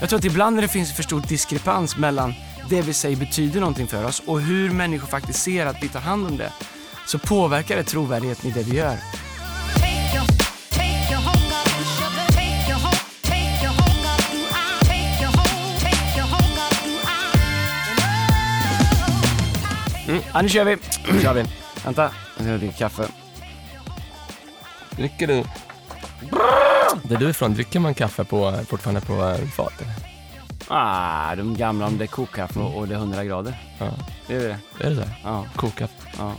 Jag tror att ibland när det finns för stor diskrepans mellan det vi säger betyder någonting för oss och hur människor faktiskt ser att vi tar hand om det, så påverkar det trovärdigheten i det vi gör. Mm. Ja, nu kör vi! Nu kör vi. Vänta, jag ska dricka kaffe. Dricker du? Där du är ifrån, dricker man kaffe på, fortfarande på eh, fat? Ah, de gamla om det är kokkaffe och det är 100 grader. Ja. Det är det. Är det så? Ja, Kokkaffe? ja.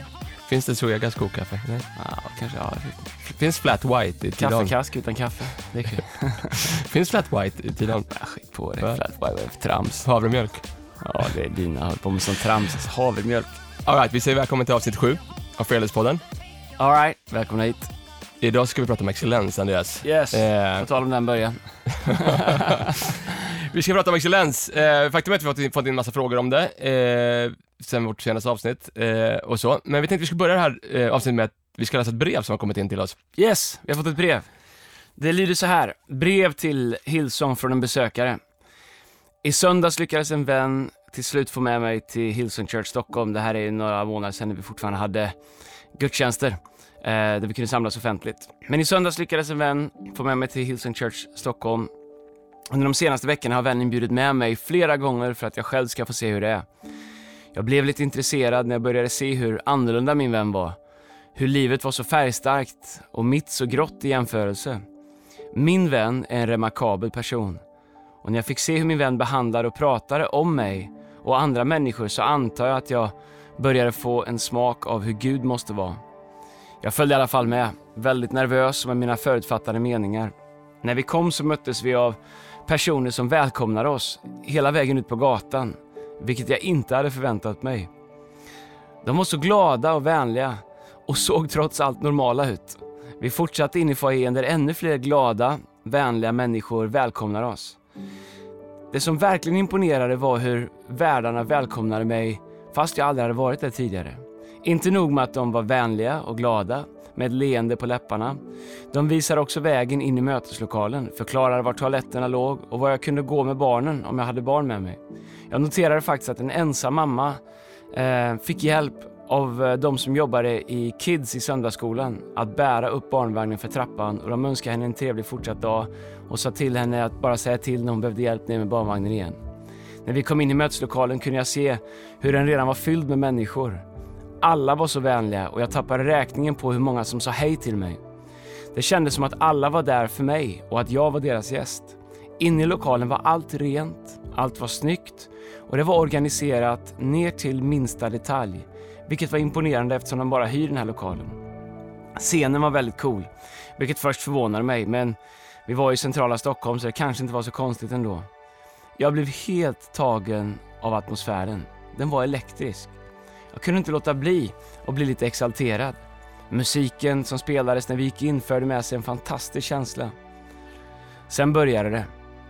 Finns det Zoegas kokkaffe? Nej. ja kanske. Ja. Finns Flat White i Tidaholm? Kaffekask utan kaffe. Det är kul. Finns Flat White i Tidaholm? Ja, skit på det. Va? Flat white, vad är det för trams? Havremjölk? Ja, det är dina. Håller på med sån trams. Havremjölk. Alright, vi säger välkommen till avsnitt sju av Fearless-podden. All right, välkomna hit. Idag ska vi prata om excellens, Andreas. Yes. Eh, På tal om den början. vi ska prata om excellens. Eh, faktum är att vi har fått in, fått in massa frågor om det eh, sen vårt senaste avsnitt eh, och så. Men vi tänkte vi skulle börja det här eh, avsnittet med att vi ska läsa ett brev som har kommit in till oss. Yes, vi har fått ett brev. Det lyder så här. Brev till Hillsong från en besökare. I söndags lyckades en vän till slut få med mig till Hillsong Church Stockholm. Det här är några månader sedan när vi fortfarande hade gudstjänster. Eh, där vi kunde samlas offentligt. Men i söndags lyckades en vän få med mig till Hillsong Church Stockholm. Under de senaste veckorna har vännen bjudit med mig flera gånger för att jag själv ska få se hur det är. Jag blev lite intresserad när jag började se hur annorlunda min vän var. Hur livet var så färgstarkt och mitt så grått i jämförelse. Min vän är en remarkabel person. Och när jag fick se hur min vän behandlade och pratade om mig och andra människor så antar jag att jag började få en smak av hur Gud måste vara. Jag följde i alla fall med, väldigt nervös med mina förutfattade meningar. När vi kom så möttes vi av personer som välkomnade oss hela vägen ut på gatan, vilket jag inte hade förväntat mig. De var så glada och vänliga och såg trots allt normala ut. Vi fortsatte in i foajén där ännu fler glada, vänliga människor välkomnade oss. Det som verkligen imponerade var hur värdarna välkomnade mig fast jag aldrig hade varit där tidigare. Inte nog med att de var vänliga och glada med ett leende på läpparna. De visade också vägen in i möteslokalen, förklarade var toaletterna låg och var jag kunde gå med barnen om jag hade barn med mig. Jag noterade faktiskt att en ensam mamma eh, fick hjälp av eh, de som jobbade i Kids i söndagsskolan att bära upp barnvagnen för trappan och de önskade henne en trevlig fortsatt dag och sa till henne att bara säga till när hon behövde hjälp ner med barnvagnen igen. När vi kom in i möteslokalen kunde jag se hur den redan var fylld med människor. Alla var så vänliga och jag tappade räkningen på hur många som sa hej till mig. Det kändes som att alla var där för mig och att jag var deras gäst. Inne i lokalen var allt rent, allt var snyggt och det var organiserat ner till minsta detalj, vilket var imponerande eftersom de bara hyr den här lokalen. Scenen var väldigt cool, vilket först förvånade mig, men vi var i centrala Stockholm så det kanske inte var så konstigt ändå. Jag blev helt tagen av atmosfären. Den var elektrisk. Jag kunde inte låta bli att bli lite exalterad. Musiken som spelades när vi gick in förde med sig en fantastisk känsla. Sen började det.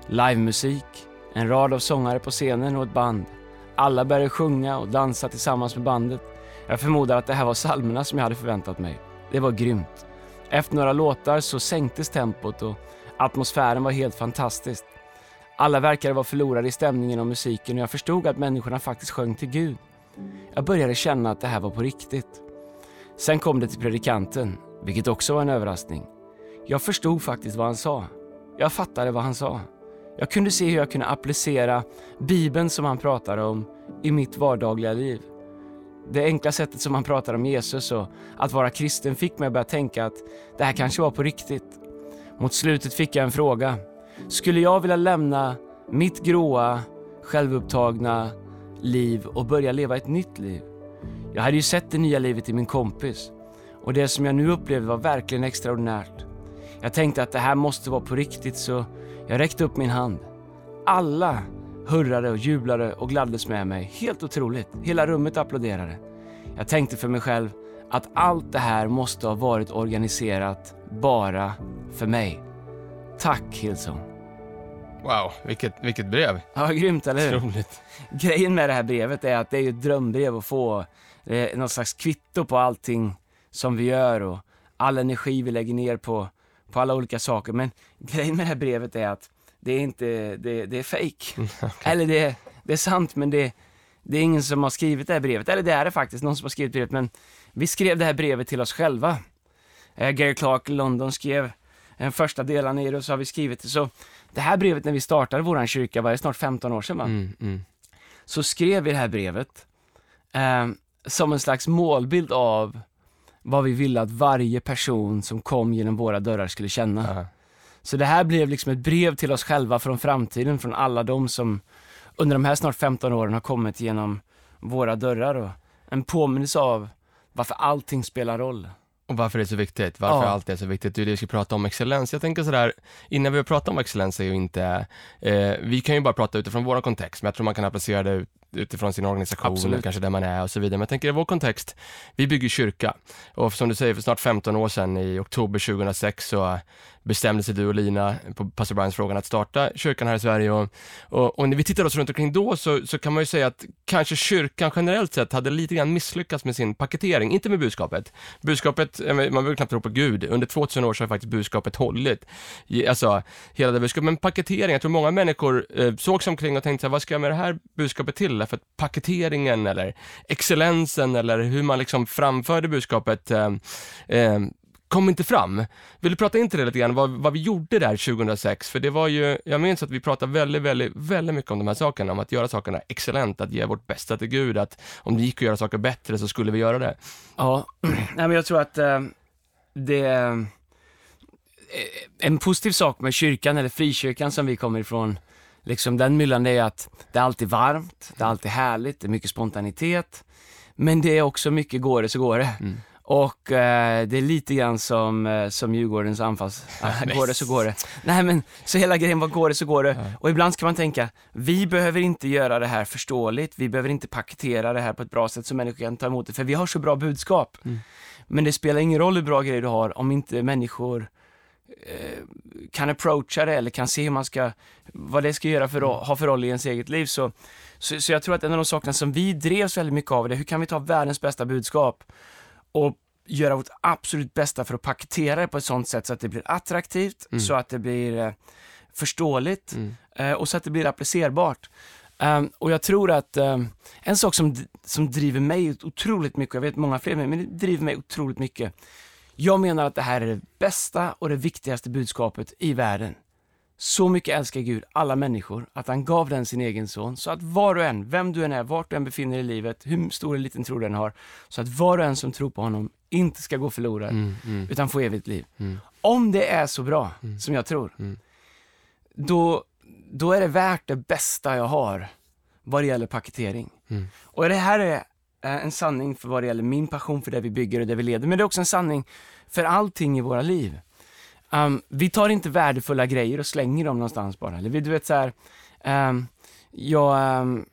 Livemusik, en rad av sångare på scenen och ett band. Alla började sjunga och dansa tillsammans med bandet. Jag förmodar att det här var psalmerna som jag hade förväntat mig. Det var grymt. Efter några låtar så sänktes tempot och atmosfären var helt fantastisk. Alla verkade vara förlorade i stämningen och musiken och jag förstod att människorna faktiskt sjöng till Gud. Jag började känna att det här var på riktigt. Sen kom det till predikanten, vilket också var en överraskning. Jag förstod faktiskt vad han sa. Jag fattade vad han sa. Jag kunde se hur jag kunde applicera Bibeln som han pratade om i mitt vardagliga liv. Det enkla sättet som han pratade om Jesus och att vara kristen fick mig att börja tänka att det här kanske var på riktigt. Mot slutet fick jag en fråga. Skulle jag vilja lämna mitt gråa, självupptagna liv och börja leva ett nytt liv? Jag hade ju sett det nya livet i min kompis och det som jag nu upplevde var verkligen extraordinärt. Jag tänkte att det här måste vara på riktigt så jag räckte upp min hand. Alla hurrade och jublade och gladdes med mig. Helt otroligt. Hela rummet applåderade. Jag tänkte för mig själv att allt det här måste ha varit organiserat bara för mig. Tack Hillsong. Wow, vilket, vilket brev. Ja, grymt eller hur? Otroligt. Grejen med det här brevet är att det är ju ett drömbrev att få eh, något slags kvitto på allting som vi gör och all energi vi lägger ner på, på alla olika saker. Men grejen med det här brevet är att det är inte, det, det är fake. Eller det, det är sant men det, det är ingen som har skrivit det här brevet. Eller det är det faktiskt, någon som har skrivit brevet men vi skrev det här brevet till oss själva. Eh, Gary Clark i London skrev den första delen i det och så har vi skrivit det. Så det här brevet när vi startade våran kyrka var det snart 15 år sedan va? Mm, mm. så skrev vi det här brevet eh, som en slags målbild av vad vi ville att varje person som kom genom våra dörrar skulle känna. Ja. Så det här blev liksom ett brev till oss själva från framtiden, från alla de som under de här snart 15 åren har kommit genom våra dörrar och en påminnelse av varför allting spelar roll. Och varför det är så viktigt, varför Ja. allt är så viktigt. Det är det vi ska prata om, excellens. Jag tänker sådär, innan vi pratar om excellens är ju inte, eh, vi kan ju bara prata utifrån vår kontext, men jag tror man kan applicera det ut, utifrån sin organisation, Absolut. kanske där man är och så vidare. Men jag tänker i vår kontext, vi bygger kyrka. Och som du säger, för snart 15 år sedan, i oktober 2006, så bestämde sig du och Lina, på Pastor Brians frågan, att starta kyrkan här i Sverige. Och, och, och när vi tittar oss runt omkring då, så, så kan man ju säga att kanske kyrkan generellt sett hade lite grann misslyckats med sin paketering, inte med budskapet. Budskapet, man behöver knappt tro på Gud, under 2000 år så har faktiskt budskapet hållit. Alltså, hela det budskapet. Men paketering, jag tror många människor eh, såg sig omkring och tänkte så här, vad ska jag med det här budskapet till? För att paketeringen eller excellensen eller hur man liksom framförde budskapet eh, eh, kom inte fram. Vill du prata in till det lite grann, vad, vad vi gjorde där 2006? För det var ju, jag minns att vi pratade väldigt, väldigt, väldigt mycket om de här sakerna, om att göra sakerna excellent, att ge vårt bästa till Gud, att om det gick att göra saker bättre så skulle vi göra det. Ja, nej men jag tror att eh, det eh, en positiv sak med kyrkan eller frikyrkan som vi kommer ifrån, liksom den myllan är att det är alltid varmt, det är alltid härligt, det är mycket spontanitet, men det är också mycket går det så går det. Och eh, det är lite grann som, eh, som Djurgårdens anfalls... går det så går det. Nej men, så hela grejen var går det så går det. Och ibland ska man tänka, vi behöver inte göra det här förståeligt, vi behöver inte paketera det här på ett bra sätt så människor kan ta emot det, för vi har så bra budskap. Men det spelar ingen roll hur bra grejer du har om inte människor kan approacha det eller kan se hur man ska, vad det ska göra för, ro- ha för roll i ens eget liv. Så, så, så jag tror att en av de sakerna som vi drevs väldigt mycket av det, hur kan vi ta världens bästa budskap och göra vårt absolut bästa för att paketera det på ett sånt sätt så att det blir attraktivt, så att det blir eh, förståeligt eh, och så att det blir applicerbart. Ehm, och jag tror att ehm, en sak som, som driver mig otroligt mycket, jag vet många fler men det driver mig otroligt mycket. Jag menar att det här är det bästa och det viktigaste budskapet i världen. Så mycket älskar Gud alla människor att han gav den sin egen son, så att var och en, vem du än är, vart du än befinner dig i livet, hur stor eller liten tro du än har, så att var och en som tror på honom inte ska gå förlorad, utan få evigt liv. Om det är så bra som jag tror, då, då är det värt det bästa jag har vad det gäller paketering. Och det här är en sanning för vad det gäller min passion för det vi bygger och det vi leder, men det är också en sanning för allting i våra liv. Um, vi tar inte värdefulla grejer och slänger dem någonstans bara. Eller du vet så här, ehm, ja,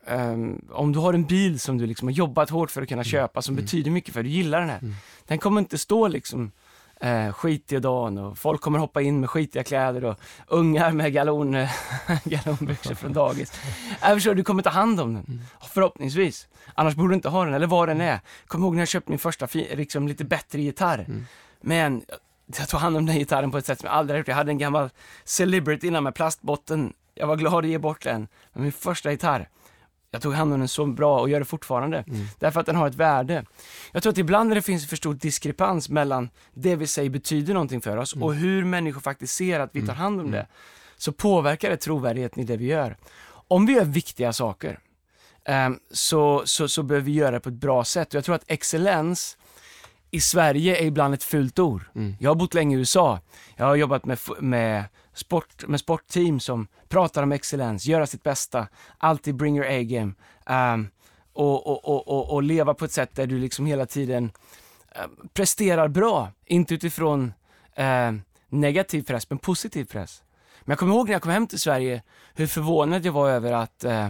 ehm, om du har en bil som du liksom har jobbat hårt för att kunna köpa, som betyder mycket för dig, du gillar den här. Den kommer inte stå liksom eh, skit i dagen och folk kommer hoppa in med skitiga kläder och ungar med galon, galonbyxor från dagis. Jag förstår, du kommer ta hand om den, förhoppningsvis. Annars borde du inte ha den, eller vad den är. Kom ihåg när jag köpte min första, liksom lite bättre gitarr. Men jag tog hand om den gitarren på ett sätt som jag aldrig gjort. Jag hade en gammal Celebrity innan med plastbotten. Jag var glad att ge bort den. Men min första gitarr, jag tog hand om den så bra och gör det fortfarande. Därför att den har ett värde. Jag tror att ibland när det finns för stor diskrepans mellan det vi säger betyder någonting för oss och hur människor faktiskt ser att vi tar hand om det, så påverkar det trovärdigheten i det vi gör. Om vi gör viktiga saker, ehm, så, så, så behöver vi göra det på ett bra sätt. Och jag tror att excellens i Sverige är ibland ett fult ord. Jag har bott länge i USA. Jag har jobbat med, med, sport, med sportteam som pratar om excellens, göra sitt bästa, alltid bring your A-game. Um, ehm, och, och, och, och, och leva på ett sätt där du liksom hela tiden eh, presterar bra. Inte utifrån eh, negativ press, men positiv press. Men jag kommer ihåg när jag kom hem till Sverige hur förvånad jag var över att, uh,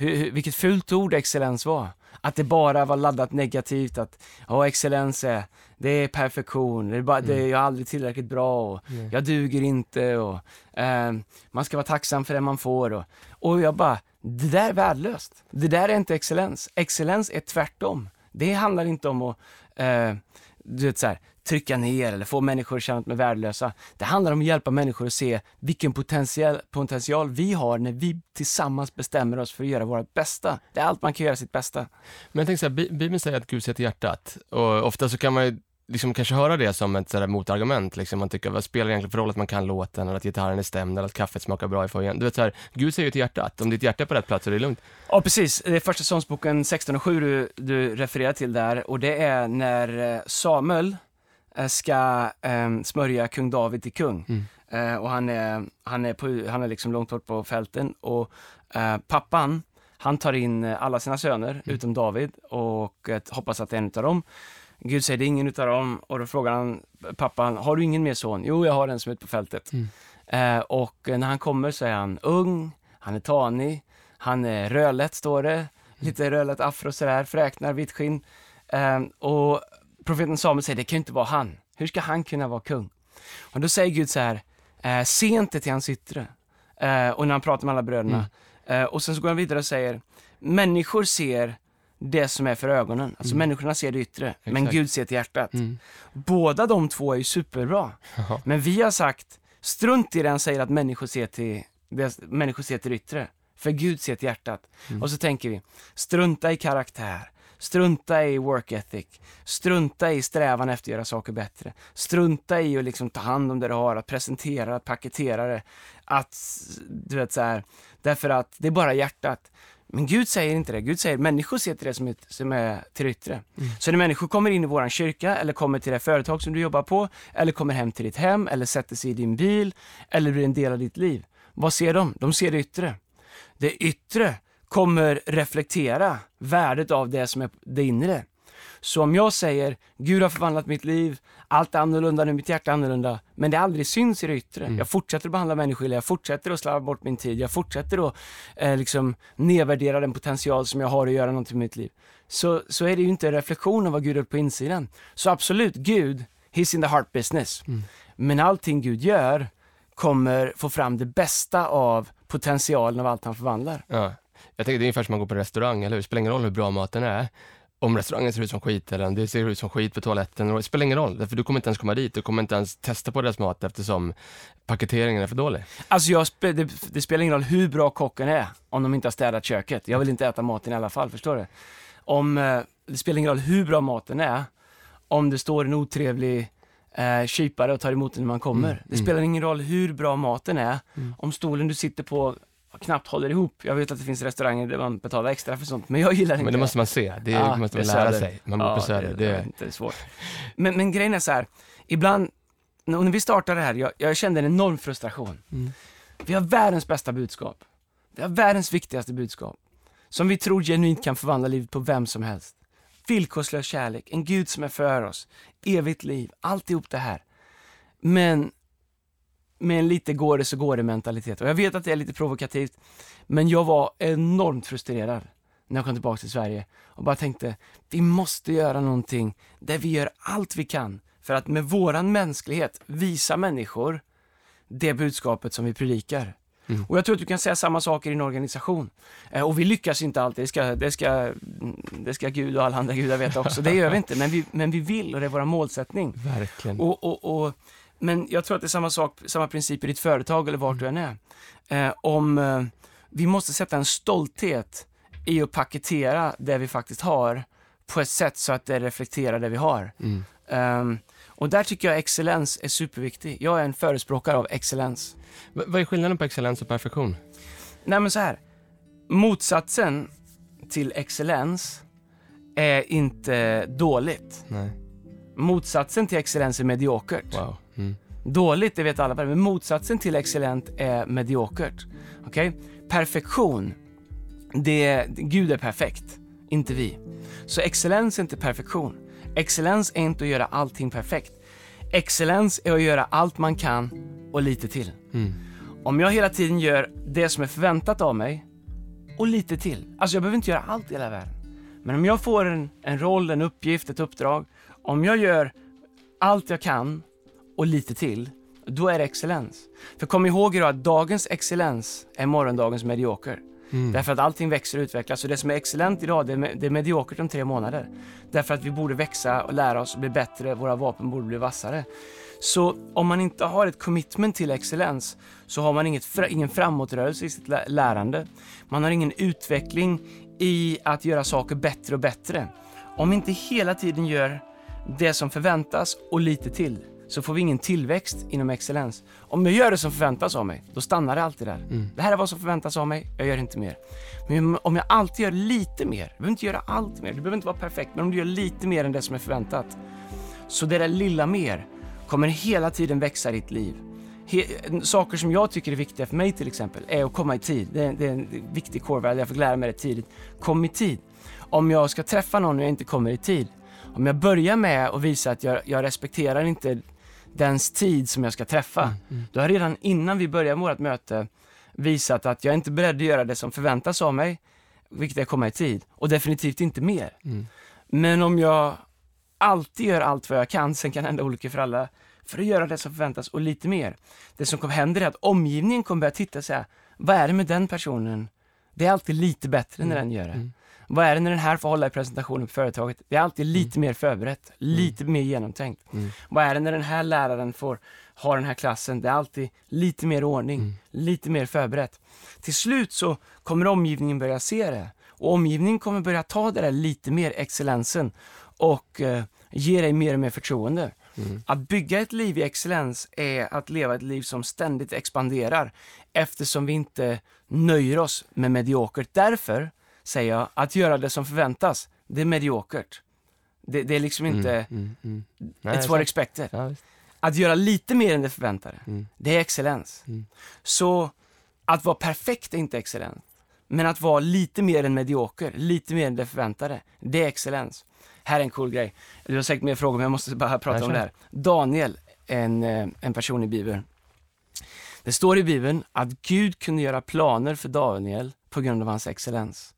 hur, vilket fult ord excellens var. Att det bara var laddat negativt, att ja, excellens är, det är perfektion, det är bara, det, jag är aldrig tillräckligt bra och jag duger inte och eh, man ska vara tacksam för det man får och, och jag bara, det där är värdelöst. Det där är inte excellens. Excellens är tvärtom. Det handlar inte om att, eh, du vet så här, trycka ner eller få människor att känna att de är värdelösa. Det handlar om att hjälpa människor att se vilken potential, potential vi har när vi tillsammans bestämmer oss för att göra vårt bästa. Det är allt man kan göra sitt bästa. Men jag tänker så här, Bi- Bibeln säger att Gud ser till hjärtat och ofta så kan man ju liksom kanske höra det som ett sådär motargument, liksom. man tycker vad spelar det egentligen för roll att man kan låten eller att gitarren är stämd eller att kaffet smakar bra i foajén. Du vet så här, Gud ser ju till hjärtat, om ditt hjärta är på rätt plats så är det lugnt. Ja, precis. Det är första sångsboken 16 och 7 du, du refererar till där och det är när eh, Samuel ska eh, smörja kung David till kung. Eh, och han är, han är, på, han är liksom långt bort på fälten och eh, pappan, han tar in eh, alla sina söner utom David och eh, hoppas att det är en utav dem. Gud säger det är ingen utav dem och då frågar han pappan, har du ingen mer son? Jo, jag har en som är ute på fältet. Eh, och eh, när han kommer så är han ung, han är tanig, han är rödlätt står det, lite rödlätt afro sådär, fräknar, vitt skinn. Eh, och profeten Samuel säger, det kan ju inte vara han. Hur ska han kunna vara kung? Och då säger Gud så här, eh, se inte till hans yttre. Eh, och när han pratar med alla bröderna. Eh, och sen så går han vidare och säger, människor ser det som är för ögonen. Alltså människorna ser det yttre, men Exakt. Gud ser till hjärtat. Mm. Båda de två är ju superbra. Men vi har sagt, strunt i det han säger att människor ser till, det, människor ser till det yttre. För Gud ser till hjärtat. Och så tänker vi, strunta i karaktär, strunta i work ethic, strunta i strävan efter att göra saker bättre, strunta i att liksom ta hand om det du har, att presentera, att paketera det, att, du vet så här, därför att det är bara hjärtat. Men Gud säger inte det. Gud säger människor ser till det som är, som är till yttre. Så när människor kommer in i våran kyrka eller kommer till det företag som du jobbar på eller kommer hem till ditt hem eller sätter sig i din bil eller blir en del av ditt liv. Vad ser de? De ser det yttre. Det yttre kommer reflektera värdet av det som är det inre. Så om jag säger, Gud har förvandlat mitt liv, allt är annorlunda nu, mitt hjärta är annorlunda, men det aldrig syns i det yttre. Jag fortsätter att behandla människor illa, jag fortsätter att slarva bort min tid, jag fortsätter att eh, liksom nedvärdera den potential som jag har att göra någonting med mitt liv. Så, så är det ju inte en reflektion av vad Gud har på insidan. Så absolut, Gud, he's in the heart business. Men allting Gud gör kommer få fram det bästa av potentialen av allt han förvandlar. Ja. Jag tänker det är ungefär som man går på restaurang, eller hur? Det spelar ingen roll hur bra maten är. Om restaurangen ser ut som skit eller om det ser ut som skit på toaletten, det spelar ingen roll, för du kommer inte ens komma dit, du kommer inte ens testa på deras mat eftersom paketeringen är för dålig. Alltså jag det, det spelar ingen roll hur bra kocken är om de inte har städat köket. Jag vill inte äta maten i alla fall, förstår du? Om, eh, det spelar ingen roll hur bra maten är om det står en otrevlig eh, kypare och tar emot den när man kommer. det spelar ingen roll hur bra maten är om stolen du sitter på knappt håller ihop. Jag vet att det finns restauranger där man betalar extra för sånt, men jag gillar inte Men det måste man se, det Ja, måste man är lära sig. Man bor Ja, på Söder. Det, Det, det, är svårt. Men, men grejen är så här, ibland, när när vi startade det här, jag, jag kände en enorm frustration. Mm. Vi har världens bästa budskap. Vi har världens viktigaste budskap. Som vi tror genuint kan förvandla livet på vem som helst. Villkorslös kärlek, en Gud som är för oss, evigt liv, alltihop det här. Men med en lite går det så går det mentalitet. Och jag vet att det är lite provokativt, men jag var enormt frustrerad när jag kom tillbaka till Sverige och bara tänkte, vi måste göra någonting där vi gör allt vi kan för att med våran mänsklighet visa människor det budskapet som vi predikar. Och jag tror att du kan säga samma saker i en organisation. Eh, och vi lyckas inte alltid, det ska, det, ska, det ska Gud och alla andra gudar veta också. Det gör vi inte, men vi, men vi vill och det är vår målsättning. verkligen. Och, och, och, men jag tror att det är samma sak, samma princip i ditt företag eller vart du än är. Eh, om eh, vi måste sätta en stolthet i att paketera det vi faktiskt har på ett sätt så att det reflekterar det vi har. Mm. Ehm, och där tycker jag excellens är superviktig. Jag är en förespråkare av excellens. V- Vad är skillnaden på excellens och perfektion? Nej men så här. motsatsen till excellens är inte dåligt. Nej. Motsatsen till excellens är mediokert. Wow. Dåligt, det vet alla, men motsatsen till excellent är mediokert. Okej? Perfektion, det, Gud är perfekt, inte vi. Så excellens är inte perfektion. Excellens är inte att göra allting perfekt. Excellens är att göra allt man kan och lite till. Mm. Om jag hela tiden gör det som är förväntat av mig och lite till. Alltså jag behöver inte göra allt i hela världen. Men om jag får en, en roll, en uppgift, ett uppdrag. Om jag gör allt jag kan och lite till, då är det excellens. För kom ihåg då att dagens excellens är morgondagens medioker. Mm. Därför att allting växer och utvecklas. Och det som är excellent idag, det är, me- det är mediokert om tre månader. Därför att vi borde växa och lära oss och bli bättre, våra vapen borde bli vassare. Så om man inte har ett commitment till excellens så har man inget, ingen framåtrörelse i sitt lä- lärande. Man har ingen utveckling i att göra saker bättre och bättre. Om vi inte hela tiden gör det som förväntas och lite till så får vi ingen tillväxt inom excellens. Om jag gör det som förväntas av mig, då stannar det alltid där. Det här är vad som förväntas av mig, jag gör inte mer. Men om jag alltid gör lite mer, du behöver inte göra allt mer, det behöver inte vara perfekt, men om du gör lite mer än det som är förväntat, så det där lilla mer kommer hela tiden växa i ditt liv. He- saker som jag tycker är viktiga för mig till exempel är att komma i tid. Det är, det är en viktig core value, jag fick lära mig det tidigt. Kom i tid. Om jag ska träffa någon och jag inte kommer i tid, om jag börjar med att visa att jag, jag respekterar inte dens tid som jag ska träffa, då har jag redan innan vi börjar vårt möte visat att jag är inte beredd att göra det som förväntas av mig, vilket är att komma i tid, och definitivt inte mer. Mm. Men om jag alltid gör allt vad jag kan, sen kan hända olyckor för alla, för att göra det som förväntas och lite mer. Det som kommer hända är att omgivningen kommer börja titta och säga, vad är det med den personen? Det är alltid lite bättre när den gör det. Mm. Vad är det när den här får hålla i presentationen på företaget? Det är alltid lite mer förberett, lite mer genomtänkt. Mm. Vad är det när den här läraren får ha den här klassen? Det är alltid lite mer ordning, Mm. lite mer förberett. Till slut så kommer omgivningen börja se det och omgivningen kommer börja ta det där lite mer excellensen och eh, ge dig mer och mer förtroende. Mm. Att bygga ett liv i excellens är att leva ett liv som ständigt expanderar eftersom vi inte nöjer oss med mediokert. Därför säger jag att göra det som förväntas, det är mediokert. Det, det är liksom inte, Mm, mm, mm. Nej, it's what expected. Ja. Att göra lite mer än det förväntade, Mm. det är excellens. Mm. Så att vara perfekt är inte excellens. Men att vara lite mer än medioker, lite mer än det förväntade, det är excellens. Här är en cool grej. Du har säkert mer frågor, men jag måste bara prata om det här. Daniel, en, eh, en person i Bibeln. Det står i Bibeln att Gud kunde göra planer för Daniel på grund av hans excellens.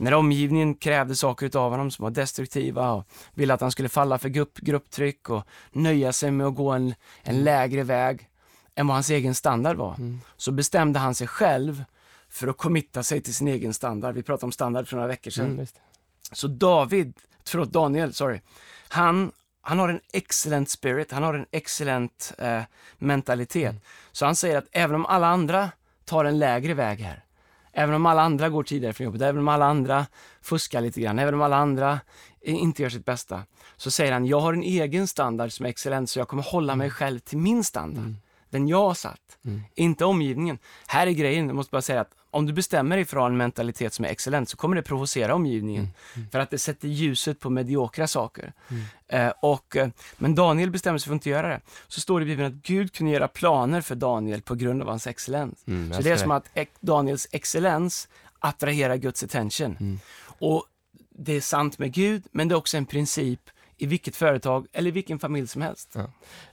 När omgivningen krävde saker av honom som var destruktiva och ville att han skulle falla för grupp, grupptryck och nöja sig med att gå en, en lägre väg än vad hans egen standard var, Mm. så bestämde han sig själv för att committa sig till sin egen standard. Vi pratade om standard för några veckor sedan. Mm. Så David, förlåt Daniel, sorry. Han, han har en excellent spirit, han har en excellent eh, mentalitet. Så han säger att även om alla andra tar en lägre väg här, även om alla andra går tidigare från jobbet, även om alla andra fuskar lite grann, även om alla andra inte gör sitt bästa, så säger han, jag har en egen standard som är excellent, så jag kommer hålla mig själv till min standard. Den jag har satt, Mm. inte omgivningen. Här är grejen, jag måste bara säga att om du bestämmer dig för att ha en mentalitet som är excellent så kommer det provocera omgivningen. För att det sätter ljuset på mediokra saker. Eh, och, eh, men Daniel bestämmer sig för att inte göra det. Så står det i Bibeln att Gud kunde göra planer för Daniel på grund av hans excellens. Mm, så det är som att Daniels excellens attraherar Guds attention. Mm. Och det är sant med Gud, men det är också en princip i vilket företag eller i vilken familj som helst.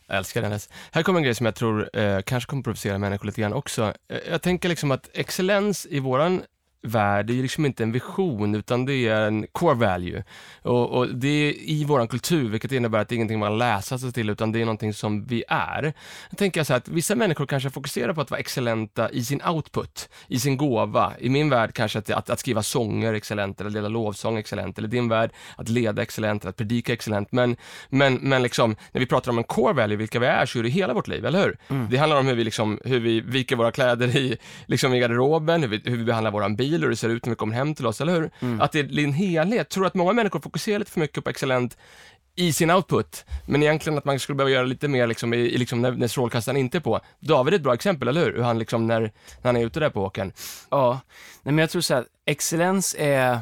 Jag älskar den. Här kommer en grej som jag tror eh, kanske kommer provocera människor lite grann också. Eh, jag tänker liksom att excellens i våran värld, det är liksom inte en vision utan det är en core value. Och, och det är i våran kultur, vilket innebär att det är ingenting man läser sig till utan det är någonting som vi är. Jag tänker så här att vissa människor kanske fokuserar på att vara excellenta i sin output, i sin gåva. I min värld kanske att, att, att skriva sånger excellent, eller leda lovsång excellent, eller i din värld att leda excellent, eller att predika excellent. Men, men, men liksom, när vi pratar om en core value, vilka vi är, så är det hela vårt liv, eller hur? Det handlar om hur vi, liksom, hur vi viker våra kläder i, liksom i garderoben, hur vi, hur vi behandlar våran bil, hur det ser ut när vi kommer hem till oss, eller hur? Att det är en helhet. Tror att många människor fokuserar lite för mycket på excellent i sin output, men egentligen att man skulle behöva göra lite mer liksom i, i liksom när, när strålkastaren inte är på. David är ett bra exempel, eller hur? Hur han liksom när, när han är ute där på åkern. Ja, nej men jag tror så här, excellens är...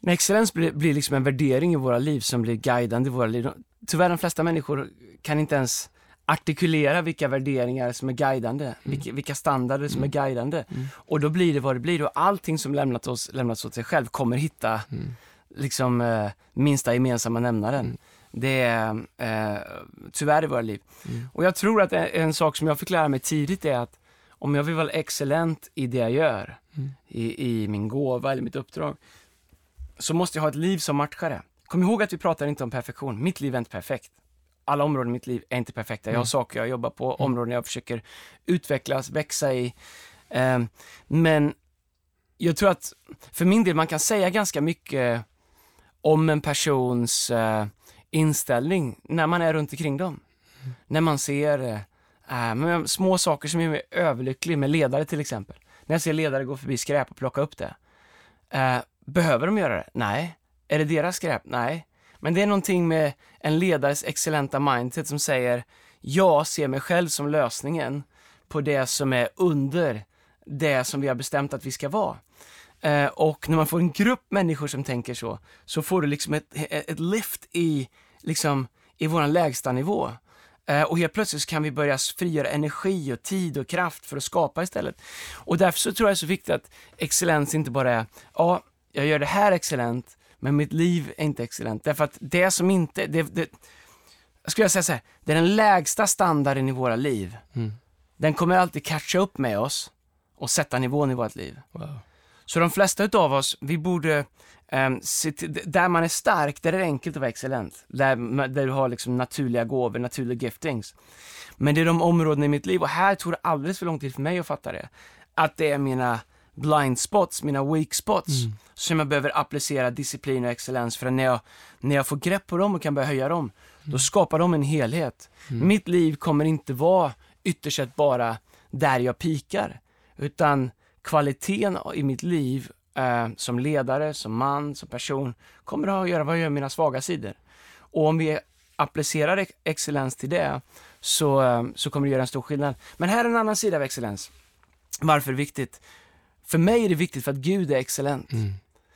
Nej, excellens blir, blir liksom en värdering i våra liv som blir guidande i våra liv. Tyvärr de flesta människor kan inte ens artikulera vilka värderingar som är guidande, vilka, vilka standarder som är guidande. Och då blir det vad det blir och allting som lämnat oss, lämnats åt sig själv kommer hitta liksom eh, minsta gemensamma nämnaren. Det är eh, tyvärr i våra liv. Och jag tror att en, en sak som jag fick lära mig tidigt är att om jag vill vara excellent i det jag gör, i, i min gåva eller mitt uppdrag, så måste jag ha ett liv som matchar det. Kom ihåg att vi pratar inte om perfektion. Mitt liv är inte perfekt. Alla områden i mitt liv är inte perfekta. Jag har saker jag jobbar på, områden jag försöker utvecklas, växa i. Ehm, men jag tror att för min del, man kan säga ganska mycket om en persons eh, inställning när man är runt omkring dem. När man ser eh, men små saker som gör mig överlycklig med ledare till exempel. När jag ser ledare gå förbi skräp och plocka upp det. Eh, behöver de göra det? Nej. Är det deras skräp? Nej. Men det är någonting med en ledares excellenta mindset som säger jag ser mig själv som lösningen på det som är under det som vi har bestämt att vi ska vara. Eh, och när man får en grupp människor som tänker så, så får du liksom ett, ett lift i, liksom, i vår nivå. Eh, och helt plötsligt kan vi börja frigöra energi och tid och kraft för att skapa istället. Och därför så tror jag det är så viktigt att excellens inte bara är, ja, jag gör det här excellent, men mitt liv är inte excellent. Därför att det som inte, det, det, jag skulle säga så här, det är den lägsta standarden i våra liv. Mm. Den kommer alltid catcha upp med oss och sätta nivån i vårt liv. Wow. Så de flesta utav oss, vi borde, se till, där man är stark, där är det enkelt att vara excellent. Där, där du har liksom naturliga gåvor, naturliga giftings. Men det är de områden i mitt liv, och här tog det alldeles för lång tid för mig att fatta det, att det är mina blind spots, mina weak spots, som jag behöver applicera disciplin och excellens för att när jag, när jag får grepp på dem och kan börja höja dem, då skapar de en helhet. Mitt liv kommer inte vara ytterst sett bara där jag pikar, utan kvaliteten i mitt liv eh, som ledare, som man, som person kommer att göra vad jag gör mina svaga sidor. Och om vi applicerar ex- excellens till det så, eh, så kommer det göra en stor skillnad. Men här är en annan sida av excellens. Varför är det viktigt? För mig är det viktigt för att Gud är excellent. Mm.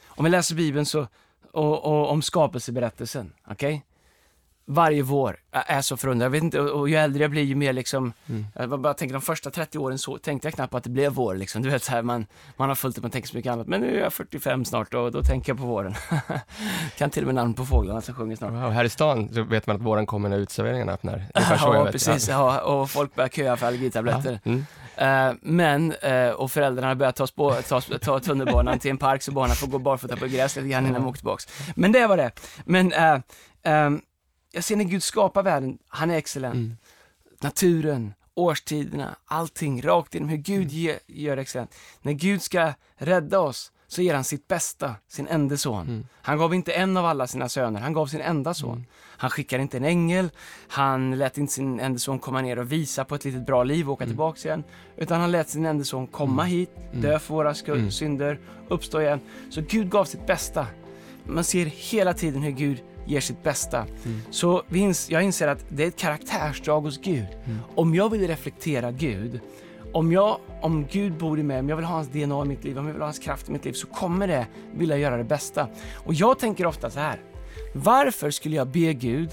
Om vi läser Bibeln så, och, och om skapelseberättelsen, okej? Varje vår jag är så förundrad. Jag vet inte, och ju äldre jag blir ju mer liksom, Mm. jag bara tänker de första 30 åren så tänkte jag knappt på att det blev vår liksom. Du vet så här, man, man har fullt upp att tänka så mycket annat. Men nu är jag 45 snart och då tänker jag på våren. kan till och med namn på fåglarna som sjunger snart. Wow. Här i stan så vet man att våren kommer när uteserveringarna öppnar. Ja, precis. Ja. och folk börjar köa för allergitabletter. Ja. Mm. Eh, men, eh, och föräldrarna börjar ta, spå, ta, ta tunnelbanan till en park så barnen får gå barfota på gräs lite grann innan de åker tillbaks. Men det var det. Men eh, ehm, jag ser när Gud skapar världen, han är excellent. Mm. Naturen, årstiderna, allting rakt igenom hur Gud ge, gör excellent. När Gud ska rädda oss så ger han sitt bästa, sin enda son. Mm. Han gav inte en av alla sina söner, han gav sin enda son. Han skickade inte en ängel, han lät inte sin enda son komma ner och visa på ett litet bra liv och åka tillbaks igen. Utan han lät sin enda son komma hit, dö för våra Mm. synder, uppstå igen. Så Gud gav sitt bästa. Man ser hela tiden hur Gud ger sitt bästa. Så vi ins- jag inser att det är ett karaktärsdrag hos Gud. Om jag vill reflektera Gud, om, jag, om Gud bor i mig, om jag vill ha hans DNA i mitt liv, om jag vill ha hans kraft i mitt liv, så kommer det vilja göra det bästa. Och jag tänker ofta så här. Varför skulle jag be Gud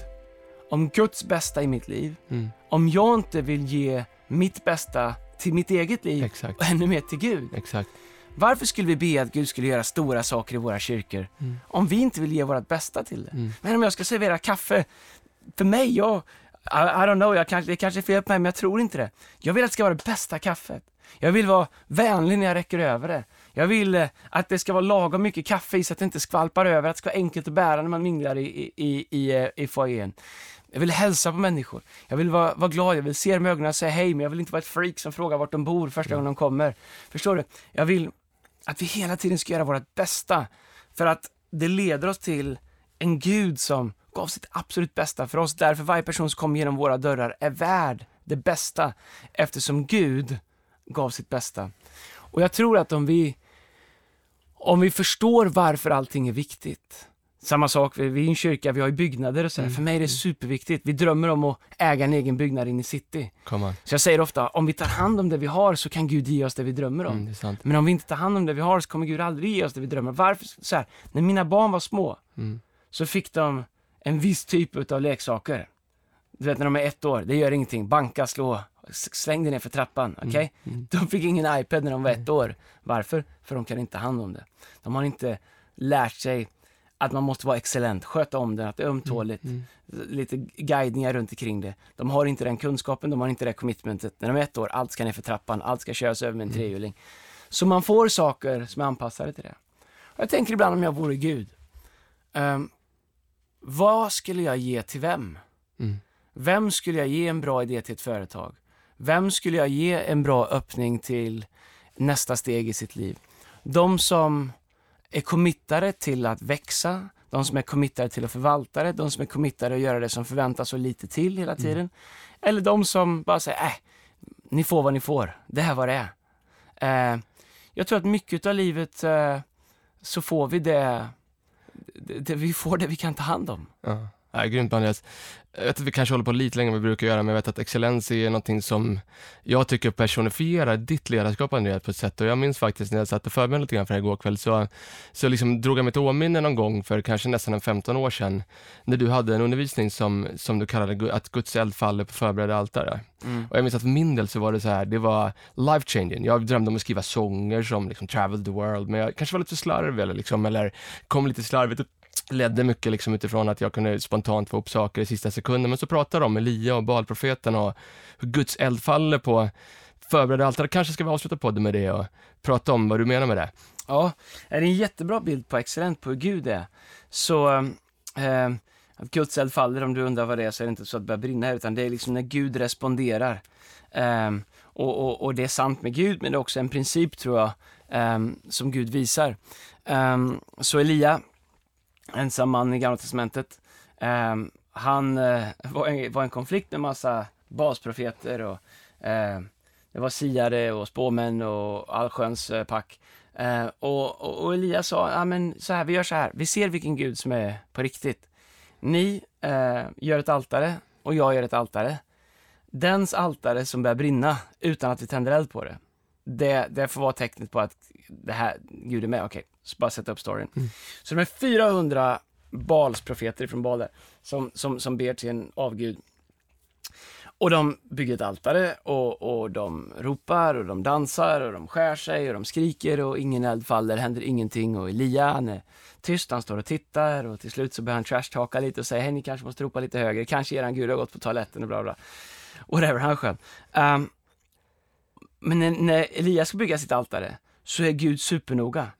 om Guds bästa i mitt liv, Mm. om jag inte vill ge mitt bästa till mitt eget liv Exakt. och ännu mer till Gud? Exakt. Varför skulle vi be att Gud skulle göra stora saker i våra kyrkor om vi inte vill ge vårt bästa till det? Mm. Men om jag ska servera kaffe, för mig, jag, I, I don't know, jag kanske, det kanske är fel på mig, men jag tror inte det. Jag vill att det ska vara det bästa kaffet. Jag vill vara vänlig när jag räcker över det. Jag vill eh, att det ska vara lagom mycket kaffe i så att det inte skvalpar över, att det ska vara enkelt att bära när man minglar i, i, i, i, eh, i foajén. Jag vill hälsa på människor. Jag vill vara, vara glad, jag vill se dem i ögonen och säga hej, men jag vill inte vara ett freak som frågar vart de bor första gången de kommer. Förstår du? Jag vill att vi hela tiden ska göra vårt bästa. För att det leder oss till en Gud som gav sitt absolut bästa för oss. Därför varje person som kommer genom våra dörrar är värd det bästa. Eftersom Gud gav sitt bästa. Och jag tror att om vi, om vi förstår varför allting är viktigt. Samma sak, vi är en kyrka, vi har ju byggnader och sådär. För mig är det superviktigt. Vi drömmer om att äga en egen byggnad in i city. Så jag säger ofta, om vi tar hand om det vi har så kan Gud ge oss det vi drömmer om. Mm. Men om vi inte tar hand om det vi har så kommer Gud aldrig ge oss det vi drömmer. Varför? Så här, när mina barn var små Mm. så fick de en viss typ av leksaker. Du vet när de är ett år, det gör ingenting. Banka, slå, släng dig ner för trappan. Okej? De fick ingen iPad när de var ett år. Varför? För de kan inte ta hand om det. De har inte lärt sig att man måste vara excellent, sköta om det, att det är ömtåligt, lite guidningar runt omkring det. De har inte den kunskapen, de har inte det commitmentet. När de är ett år, allt ska ner för trappan, allt ska köras över med en trehjuling. Så man får saker som är anpassade till det. Och jag tänker ibland om jag vore Gud. Ehm, vad skulle jag ge till vem? Mm. Vem skulle jag ge en bra idé till ett företag? Vem skulle jag ge en bra öppning till nästa steg i sitt liv? De som är committade till att växa, de som är committade till att förvalta det, de som är committade att göra det som förväntas och lite till hela tiden. Eller de som bara säger, äh, ni får vad ni får, det här vad det är. Eh, jag tror att mycket av livet eh, så får vi det, det, det, vi får det vi kan ta hand om. Ja. Ja, grymt Andreas. Jag vet att vi kanske håller på lite längre än vi brukar göra, men jag vet att excellens är någonting som jag tycker personifierar ditt ledarskap Andreas på ett sätt. Och jag minns faktiskt när jag satt och förberedde lite grann för det här igår kväll, så, så liksom drog jag mig till åminne någon gång för kanske nästan en 15 år sedan, när du hade en undervisning som, som du kallade att Guds eld faller på förberedda altare. Och jag minns att för min del så var det så här, det var life changing. Jag drömde om att skriva sånger som liksom travel the world, men jag kanske var lite slarvig eller liksom, eller kom lite slarvigt ledde mycket liksom utifrån att jag kunde spontant få upp saker i sista sekunden. Men så pratade de om Elia och Balprofeten och hur Guds eld faller på förberedda altare. Kanske ska vi avsluta podden med det och prata om vad du menar med det. Ja, det är en jättebra bild på excellent på hur Gud är. Så eh, att Guds eld faller, om du undrar vad det är, så är det inte så att det börjar brinna här, utan det är liksom när Gud responderar. Eh, och, och, och det är sant med Gud, men det är också en princip, tror jag, eh, som Gud visar. Eh, så Elia, ensam man i Gamla Testamentet, eh, han eh, var, en, var en konflikt med massa basprofeter och eh, det var siare och spåmän och allsköns eh, pack. Eh, och, och, och Elias sa, ja men så här, vi gör så här, vi ser vilken Gud som är på riktigt. Ni eh, gör ett altare och jag gör ett altare. Dens altare som börjar brinna utan att vi tänder eld på det, det, det får vara tecknet på att det här, Gud är med. Okej, så bara sätta upp storyn. Så de är 400 Balsprofeter från Baal där, som, som, som ber till en avgud. Och de bygger ett altare och, och de ropar och de dansar och de skär sig och de skriker och ingen eld faller, händer ingenting och Elia han är tyst, han står och tittar och till slut så börjar han trashtalka lite och säger hej ni kanske måste ropa lite högre, kanske eran gud har gått på toaletten och bla bla. Whatever, han är skön. Um, men när, när Elias ska bygga sitt altare så är Gud supernoga.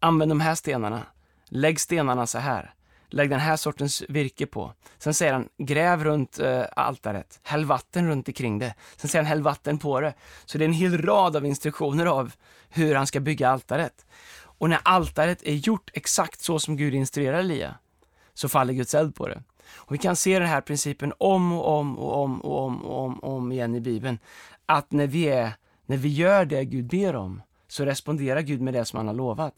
Använd de här stenarna. Lägg stenarna så här. Lägg den här sortens virke på. Sen säger han, gräv runt eh, altaret. Häll vatten runt omkring det. Sen säger han, häll vatten på det. Så det är en hel rad av instruktioner av hur han ska bygga altaret. Och när altaret är gjort exakt så som Gud instruerar Elia, så faller Guds eld på det. Och vi kan se den här principen om och om och om och om och om, och om igen i Bibeln. Att när vi, är, när vi gör det Gud ber om, så responderar Gud med det som han har lovat.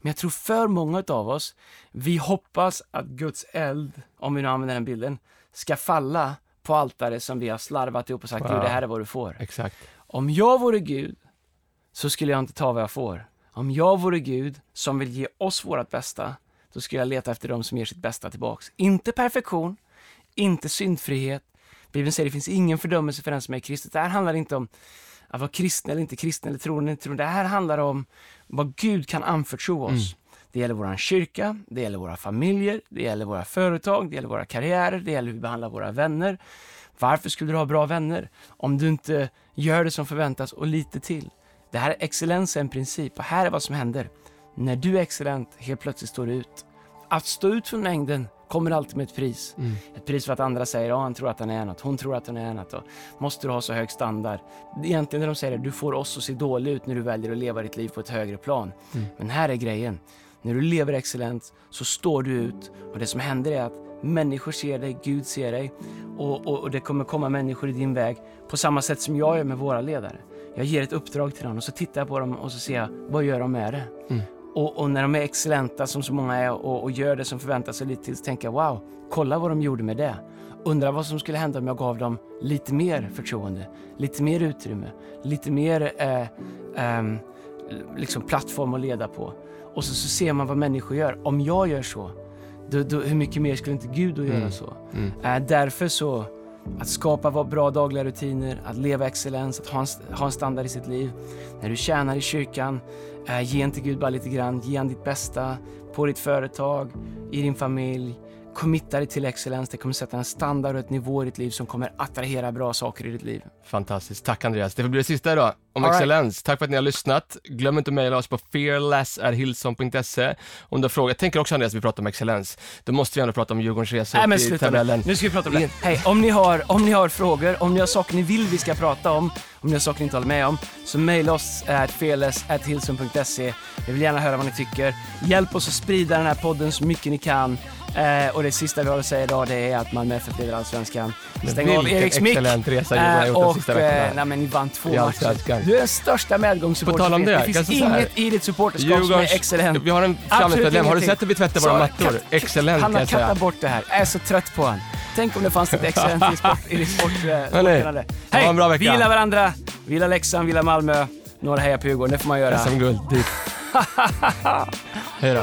Men jag tror för många av oss, vi hoppas att Guds eld, om vi nu använder den bilden, ska falla på altaret som vi har slarvat ihop och sagt, Wow. det här är vad du får. Exakt. Om jag vore Gud så skulle jag inte ta vad jag får. Om jag vore Gud som vill ge oss vårt bästa, då skulle jag leta efter dem som ger sitt bästa tillbaks. Inte perfektion, inte syndfrihet. Bibeln säger det finns ingen fördömelse för den som är i Kristus. Det här handlar inte om att vara kristen eller inte kristen eller troende eller inte. Det här handlar om vad Gud kan anförtro oss. Det gäller vår kyrka, det gäller våra familjer, det gäller våra företag, det gäller våra karriärer, det gäller hur vi behandlar våra vänner. Varför skulle du ha bra vänner om du inte gör det som förväntas och lite till? Det här är excellens en princip och här är vad som händer. När du är excellent, helt plötsligt står du ut. Att stå ut från mängden kommer alltid med ett pris. Ett pris för att andra säger att han tror att han är något, hon tror att hon är något. Och måste du ha så hög standard? Egentligen när de säger det, du får oss att se dålig ut när du väljer att leva ditt liv på ett högre plan. Men här är grejen. När du lever excellent så står du ut och det som händer är att människor ser dig, Gud ser dig och, och, och det kommer komma människor i din väg på samma sätt som jag gör med våra ledare. Jag ger ett uppdrag till dem och så tittar jag på dem och så ser jag, vad gör de med det? Och, och när de är excellenta som så många är och, och gör det som förväntas sig lite till så tänker jag wow, kolla vad de gjorde med det. Undrar vad som skulle hända om jag gav dem lite mer förtroende, lite mer utrymme, lite mer eh, ehm, liksom plattform att leda på. Och så, så ser man vad människor gör. Om jag gör så, då, då, hur mycket mer skulle inte Gud då göra Mm. så? Mm. Eh, därför så, att skapa vad bra dagliga rutiner, att leva excellens, att ha en, ha en standard i sitt liv. När du tjänar i kyrkan, eh, ge inte Gud bara lite grann, ge han ditt bästa på ditt företag, i din familj committa dig till excellens. Det kommer sätta en standard och ett nivå i ditt liv som kommer attrahera bra saker i ditt liv. Fantastiskt. Tack Andreas. Det får bli det sista idag om All right. excellens. Tack för att ni har lyssnat. Glöm inte att mejla oss på fearless.hillson.se om du har frågor. Jag tänker också Andreas, vi pratar om excellens. Då måste vi ändå prata om Djurgårdens resa Nej men i tabellen. Nu ska vi prata om det. Hej, om ni, har, om ni har frågor, om ni har saker ni vill vi ska prata om, om ni har saker ni inte håller med om, så mejla oss at fearless.hilson.se. Vi vill gärna höra vad ni tycker. Hjälp oss att sprida den här podden så mycket ni kan. Eh, och det sista vi har att säga idag det är att Malmö FF leder Allsvenskan. Stäng av Vilken Eriks mick. excellent resa Djurgården har Eh, gjort de och sista veckorna. eh, nej, men ni vann två I matcher. Allsvenskan. Du är den största medgångssupporter På tal om det. Det finns kanske så här. inget i ditt supporterskap som är excellent. vi har en framtidsmedlem. Har du ingenting. sett hur vi tvättar Så, våra mattor? kat- Excellent Han kan har jag säga. kattat bort det här. Jag är så trött på han. Tänk om det fanns ett excellent i sport, i sport, eh, sportkunnande. ha Hej! en bra vecka. Vi gillar varandra. Vi gillar Leksand, vi gillar Malmö. Några hejar på Djurgården, det får man göra. SM-guld. Hej då.